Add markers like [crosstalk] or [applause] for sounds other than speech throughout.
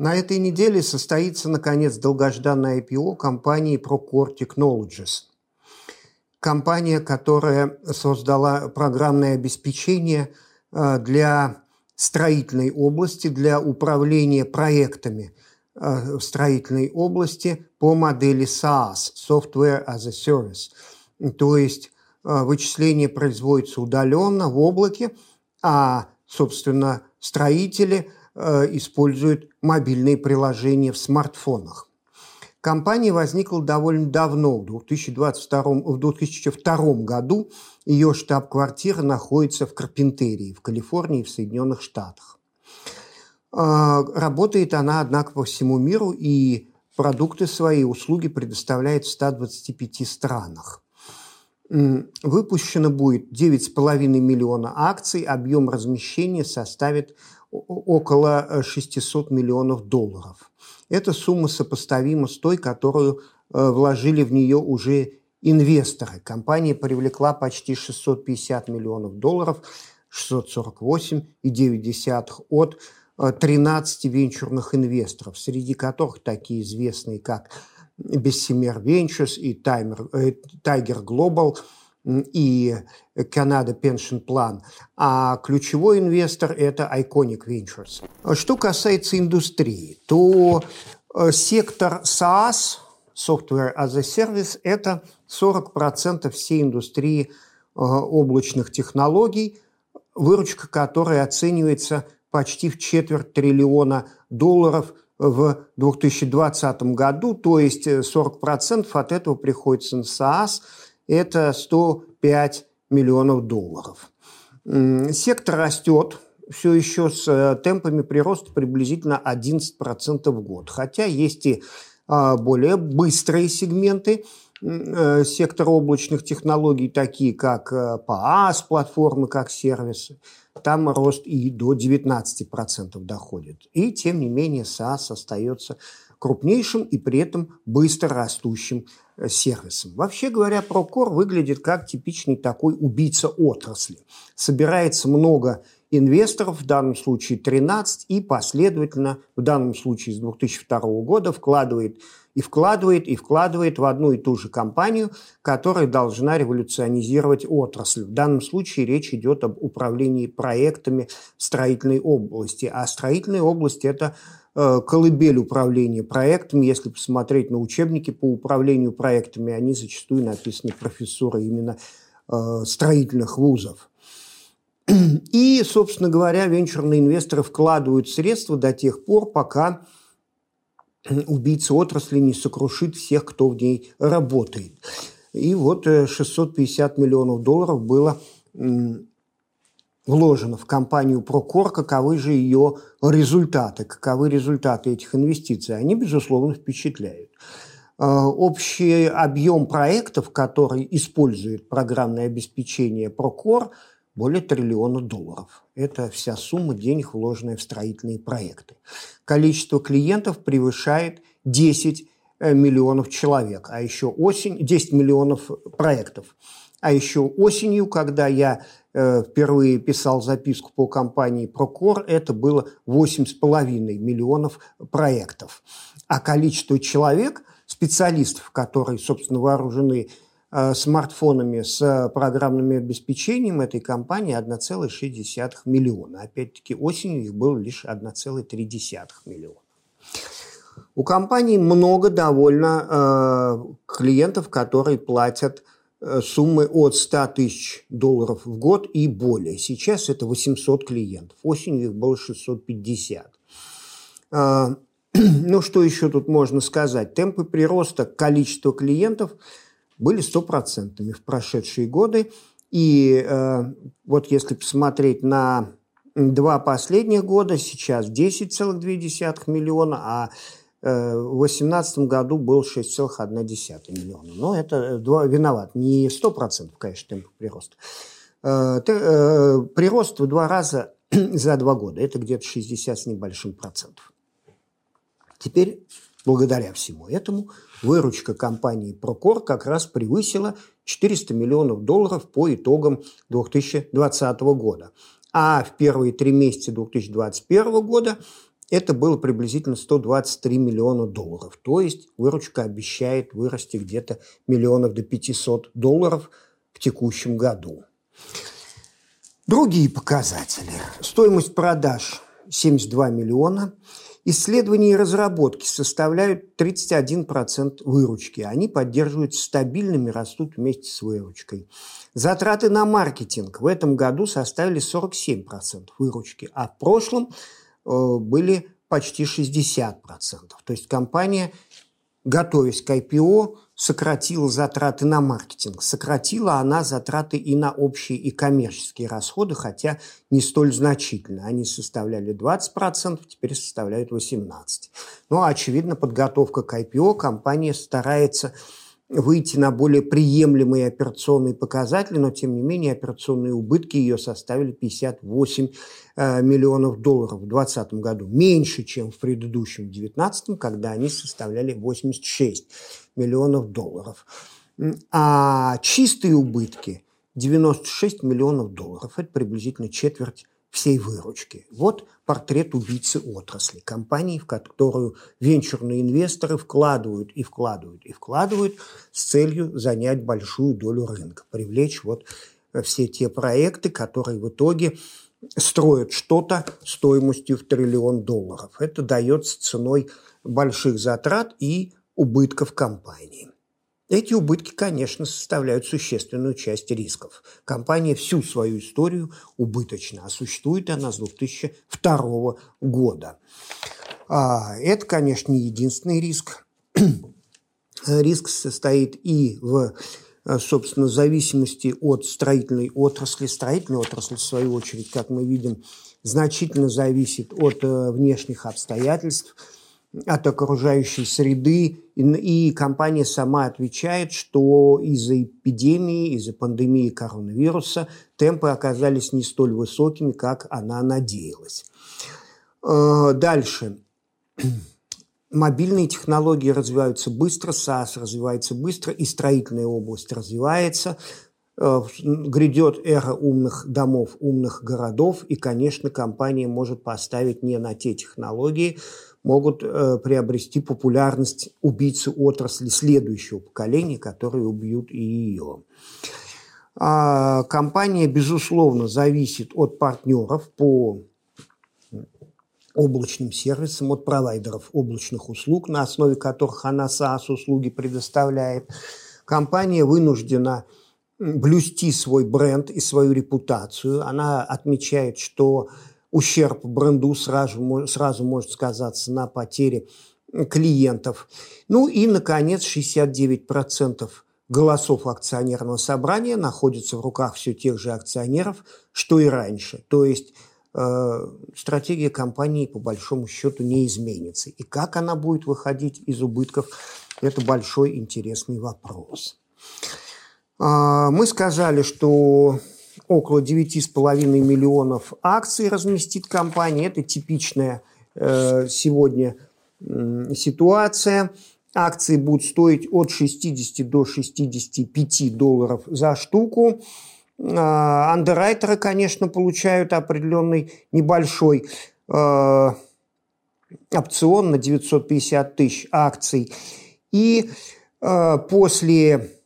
На этой неделе состоится, наконец, долгожданное IPO компании Procore Technologies. Компания, которая создала программное обеспечение э, для строительной области, для управления проектами э, в строительной области по модели SaaS – Software as a Service. То есть э, вычисление производится удаленно в облаке, а, собственно, строители используют мобильные приложения в смартфонах. Компания возникла довольно давно, в 2022, в 2002 году. Ее штаб-квартира находится в Карпентерии, в Калифорнии, в Соединенных Штатах. А, работает она, однако, по всему миру и продукты свои, услуги предоставляет в 125 странах. Выпущено будет 9,5 миллиона акций, объем размещения составит около 600 миллионов долларов. Эта сумма сопоставима с той, которую э, вложили в нее уже инвесторы. Компания привлекла почти 650 миллионов долларов, 648,9 от 13 э, венчурных инвесторов, среди которых такие известные, как Bessemer Ventures и э, Tiger Global и Canada Pension Plan, а ключевой инвестор – это Iconic Ventures. Что касается индустрии, то э, сектор SaaS, Software as a Service, это 40% всей индустрии э, облачных технологий, выручка которой оценивается почти в четверть триллиона долларов в 2020 году, то есть 40% от этого приходится на SaaS, это 105 миллионов долларов. Сектор растет все еще с э, темпами прироста приблизительно 11% в год. Хотя есть и а, более быстрые сегменты э, сектора облачных технологий, такие как PaaS, э, платформы как сервисы. Там рост и до 19% доходит. И тем не менее SaaS остается крупнейшим и при этом быстро растущим э, сервисом. Вообще говоря, Прокор выглядит как типичный такой убийца отрасли. Собирается много инвесторов, в данном случае 13, и последовательно, в данном случае с 2002 года, вкладывает и вкладывает, и вкладывает в одну и ту же компанию, которая должна революционизировать отрасль. В данном случае речь идет об управлении проектами строительной области. А строительная область – это Э, колыбель управления проектами. Если посмотреть на учебники по управлению проектами, они зачастую написаны профессоры именно э, строительных вузов. И, собственно говоря, венчурные инвесторы вкладывают средства до тех пор, пока убийца отрасли не сокрушит всех, кто в ней работает. И вот 650 э, миллионов долларов было вложено в компанию Прокор, каковы же ее результаты, каковы результаты этих инвестиций. Они, безусловно, впечатляют. А, общий объем проектов, который использует программное обеспечение Прокор, более триллиона долларов. Это вся сумма денег, вложенная в строительные проекты. Количество клиентов превышает 10 э, миллионов человек, а еще осень 10 миллионов проектов. А еще осенью, когда я Э, впервые писал записку по компании Прокор, это было 8,5 миллионов проектов. А количество человек, специалистов, которые, собственно, вооружены смартфонами с программным обеспечением этой компании 1,6 миллиона. Опять-таки осенью их было лишь 1,3 миллиона. У компании много довольно э, клиентов, которые платят Э, суммы от 100 тысяч долларов в год и более. Сейчас это 800 клиентов. Осенью их было 650. А, [clears throat] ну, что еще тут можно сказать? Темпы прироста количества клиентов были стопроцентными в прошедшие годы. И э, вот если посмотреть на два последних года, сейчас 10,2 миллиона, а Э, в 2018 году был 6,1 миллиона. Но это э, виноват. Не 100%, конечно, темп прироста. Э, прирост в два раза [clears throat] за два года. Это где-то 60 с небольшим процентов. Теперь, благодаря всему этому, выручка компании Прокор как раз превысила 400 миллионов долларов по итогам 2020 года. А в первые три месяца 2021 года это было приблизительно 123 миллиона долларов. То есть выручка обещает вырасти где-то миллионов до 500 долларов в текущем году. Другие показатели. Стоимость продаж 72 миллиона. Исследования и разработки составляют 31% выручки. Они поддерживаются стабильными, растут вместе с выручкой. Затраты на маркетинг в этом году составили 47% выручки, а в прошлом э, были почти 60%. То есть компания, готовясь к IPO, сократила затраты на маркетинг. Сократила она затраты и на общие и коммерческие расходы, хотя не столь значительно. Они составляли 20%, теперь составляют 18%. Но, очевидно, подготовка к IPO компания старается выйти на более приемлемые операционные показатели, но тем не менее операционные убытки ее составили 58 э, миллионов долларов в 2020 году, меньше, чем в предыдущем 2019, когда они составляли 86 миллионов долларов. А чистые убытки 96 миллионов долларов, это приблизительно четверть всей выручки. Вот портрет убийцы отрасли, компании, в которую венчурные инвесторы вкладывают и вкладывают и вкладывают с целью занять большую долю рынка, привлечь вот все те проекты, которые в итоге строят что-то стоимостью в триллион долларов. Это дается ценой больших затрат и убытков компании. Эти убытки, конечно, составляют существенную часть рисков. Компания всю свою историю убыточна, а существует она с 2002 года. А, это, конечно, не единственный риск. [clears throat] Риск состоит и в собственно, зависимости от строительной отрасли. Строительная отрасль, в свою очередь, как мы видим, значительно зависит от э, внешних обстоятельств – от окружающей среды, и компания сама отвечает, что из-за эпидемии, из-за пандемии коронавируса темпы оказались не столь высокими, как она надеялась. Э, дальше. Мобильные технологии развиваются быстро, САС развивается быстро, и строительная область развивается. Э, грядет эра умных домов, умных городов, и, конечно, компания может поставить не на те технологии, могут э, приобрести популярность убийцы отрасли следующего поколения, которые убьют и ее. А компания, безусловно, зависит от партнеров по облачным сервисам, от провайдеров облачных услуг, на основе которых она SaaS-услуги предоставляет. Компания вынуждена блюсти свой бренд и свою репутацию. Она отмечает, что ущерб бренду сразу, сразу может сказаться на потере клиентов. Ну и, наконец, 69% голосов акционерного собрания находятся в руках все тех же акционеров, что и раньше. То есть э, стратегия компании по большому счету не изменится. И как она будет выходить из убытков, это большой интересный вопрос. Э, мы сказали, что около 9,5 миллионов акций разместит компания. Это типичная э, сегодня ситуация. Акции будут стоить от 60 до 65 долларов за штуку. Э, андеррайтеры, конечно, получают определенный небольшой э, опцион на 950 тысяч акций. И э, после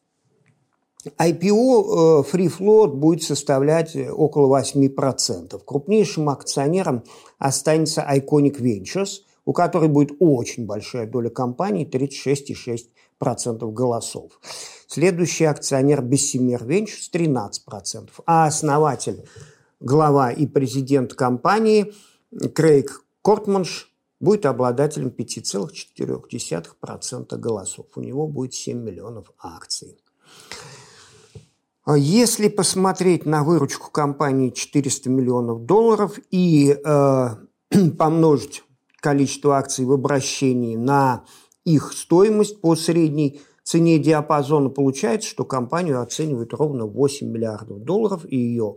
IPO э, Free Float будет составлять около 8%. Крупнейшим акционером останется Iconic Ventures, у которой будет очень большая доля компании, 36,6% голосов. Следующий акционер Bessemer Ventures 13%, а основатель, глава и президент компании Крейг Кортманш будет обладателем 5,4% голосов. У него будет 7 миллионов акций. А если посмотреть на выручку компании 400 миллионов долларов и э, [clears throat] помножить количество акций в обращении на их стоимость по средней цене диапазона, получается, что компанию оценивают ровно 8 миллиардов долларов, и ее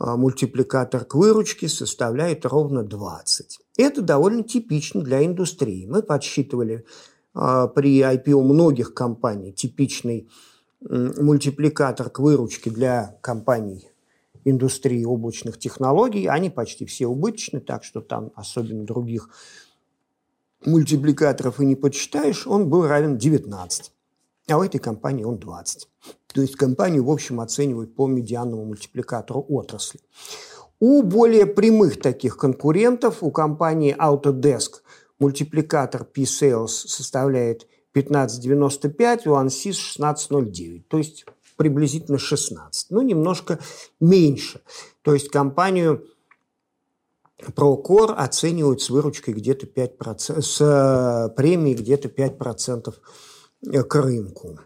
э, мультипликатор к выручке составляет ровно 20. Это довольно типично для индустрии. Мы подсчитывали э, при IPO многих компаний типичный мультипликатор к выручке для компаний индустрии облачных технологий, они почти все убыточны, так что там особенно других мультипликаторов и не почитаешь, он был равен 19. А у этой компании он 20. То есть компанию, в общем, оценивают по медианному мультипликатору отрасли. У более прямых таких конкурентов, у компании Autodesk, мультипликатор P-Sales составляет 15,95, у Ansys 16,09. То есть приблизительно 16. Ну, немножко меньше. То есть компанию Procore оценивают с выручкой где-то 5%, с э, премией где-то 5% к рынку.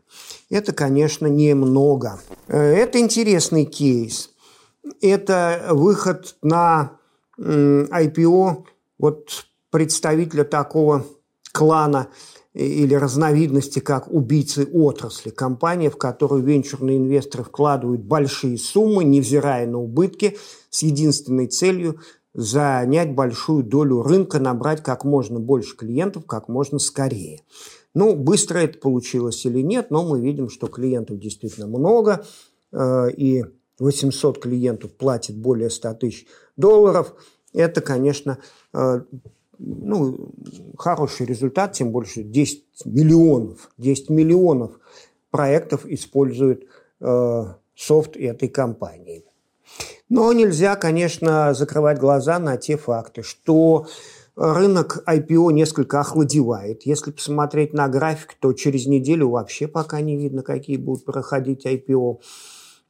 Это, конечно, немного. Э, это интересный кейс. Это выход на IPO вот представителя такого клана или разновидности, как убийцы отрасли. Компания, в которую венчурные инвесторы вкладывают большие суммы, невзирая на убытки, с единственной целью занять большую долю рынка, набрать как можно больше клиентов как можно скорее. Ну, быстро это получилось или нет, но мы видим, что клиентов действительно много, э, и 800 клиентов платит более 100 тысяч долларов. Это, конечно, э, ну, хороший результат, тем больше 10 миллионов, 10 миллионов проектов используют э, софт этой компании. Но нельзя, конечно, закрывать глаза на те факты, что рынок IPO несколько охладевает. Если посмотреть на график, то через неделю вообще пока не видно, какие будут проходить IPO.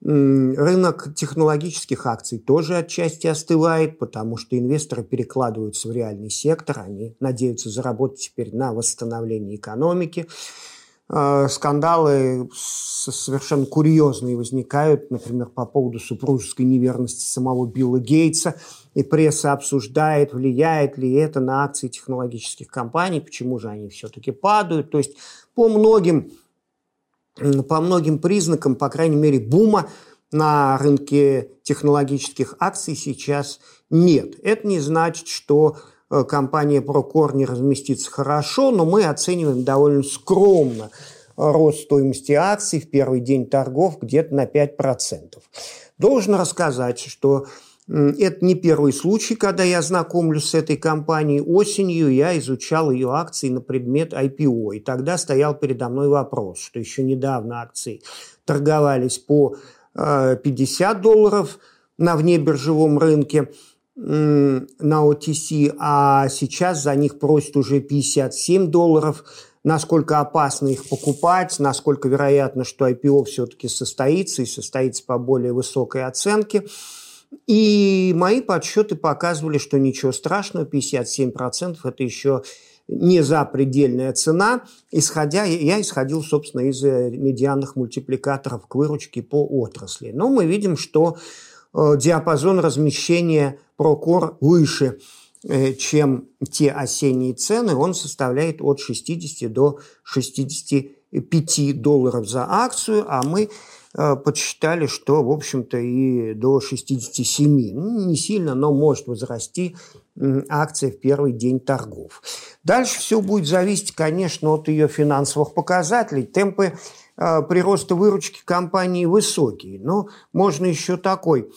Рынок технологических акций тоже отчасти остывает, потому что инвесторы перекладываются в реальный сектор, они надеются заработать теперь на восстановлении экономики. А, скандалы совершенно курьезные возникают, например, по поводу супружеской неверности самого Билла Гейтса, и пресса обсуждает, влияет ли это на акции технологических компаний, почему же они все-таки падают. То есть по многим по многим признакам, по крайней мере, бума на рынке технологических акций сейчас нет. Это не значит, что э, компания Procore не разместится хорошо, но мы оцениваем довольно скромно рост стоимости акций в первый день торгов где-то на 5%. Должен рассказать, что это не первый случай, когда я знакомлюсь с этой компанией. Осенью я изучал ее акции на предмет IPO. И тогда стоял передо мной вопрос, что еще недавно акции торговались по 50 э, долларов на внебиржевом рынке на OTC, а сейчас за них просят уже 57 долларов. Насколько опасно их покупать, насколько вероятно, что IPO все-таки состоится и состоится по более высокой оценке – и мои подсчеты показывали, что ничего страшного, 57% это еще не запредельная цена. Исходя, я исходил, собственно, из э, медианных мультипликаторов к выручке по отрасли. Но мы видим, что э, диапазон размещения Прокор выше, э, чем те осенние цены. Он составляет от 60 до 65 долларов за акцию, а мы подсчитали, что, в общем-то, и до 67, ну, не сильно, но может возрасти акция в первый день торгов. Дальше все будет зависеть, конечно, от ее финансовых показателей. Темпы э, прироста выручки компании высокие, но можно еще такой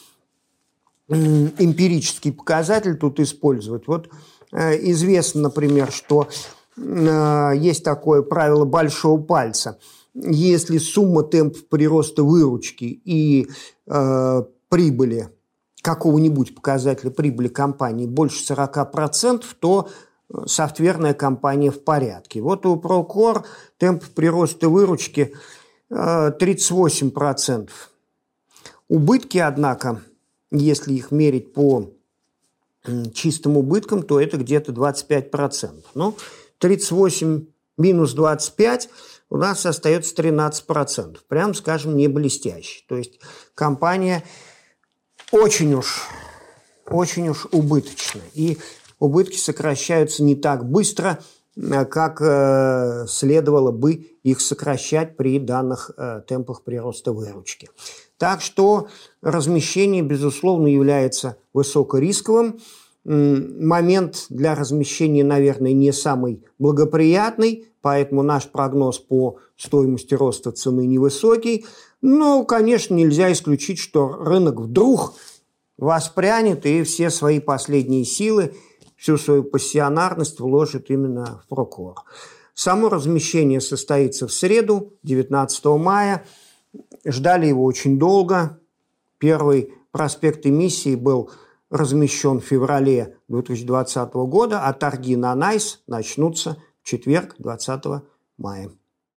эмпирический показатель тут использовать. Вот э, известно, например, что есть такое правило большого пальца – если сумма темпов прироста выручки и э, прибыли какого-нибудь показателя прибыли компании больше 40%, то э, софтверная компания в порядке. Вот у Procore темп прироста выручки 38%. Э, Убытки, однако, если их мерить по чистым убыткам, то это где-то 25%. Ну, 38 минус 25 у нас остается 13%. Прям, скажем, не блестящий. То есть компания очень уж, очень уж убыточна. И убытки сокращаются не так быстро, э, как э, следовало бы их сокращать при данных э, темпах прироста выручки. Так что размещение, безусловно, является высокорисковым. момент для размещения, наверное, не самый благоприятный, поэтому наш прогноз по стоимости роста цены невысокий. Но, конечно, нельзя исключить, что рынок вдруг воспрянет и все свои последние силы, всю свою пассионарность вложит именно в Procore. Само размещение состоится в среду, 19 мая. Ждали его очень долго. Первый проспект эмиссии был размещен в феврале 2020 года, а торги на NYSE начнутся четверг, 20 мая.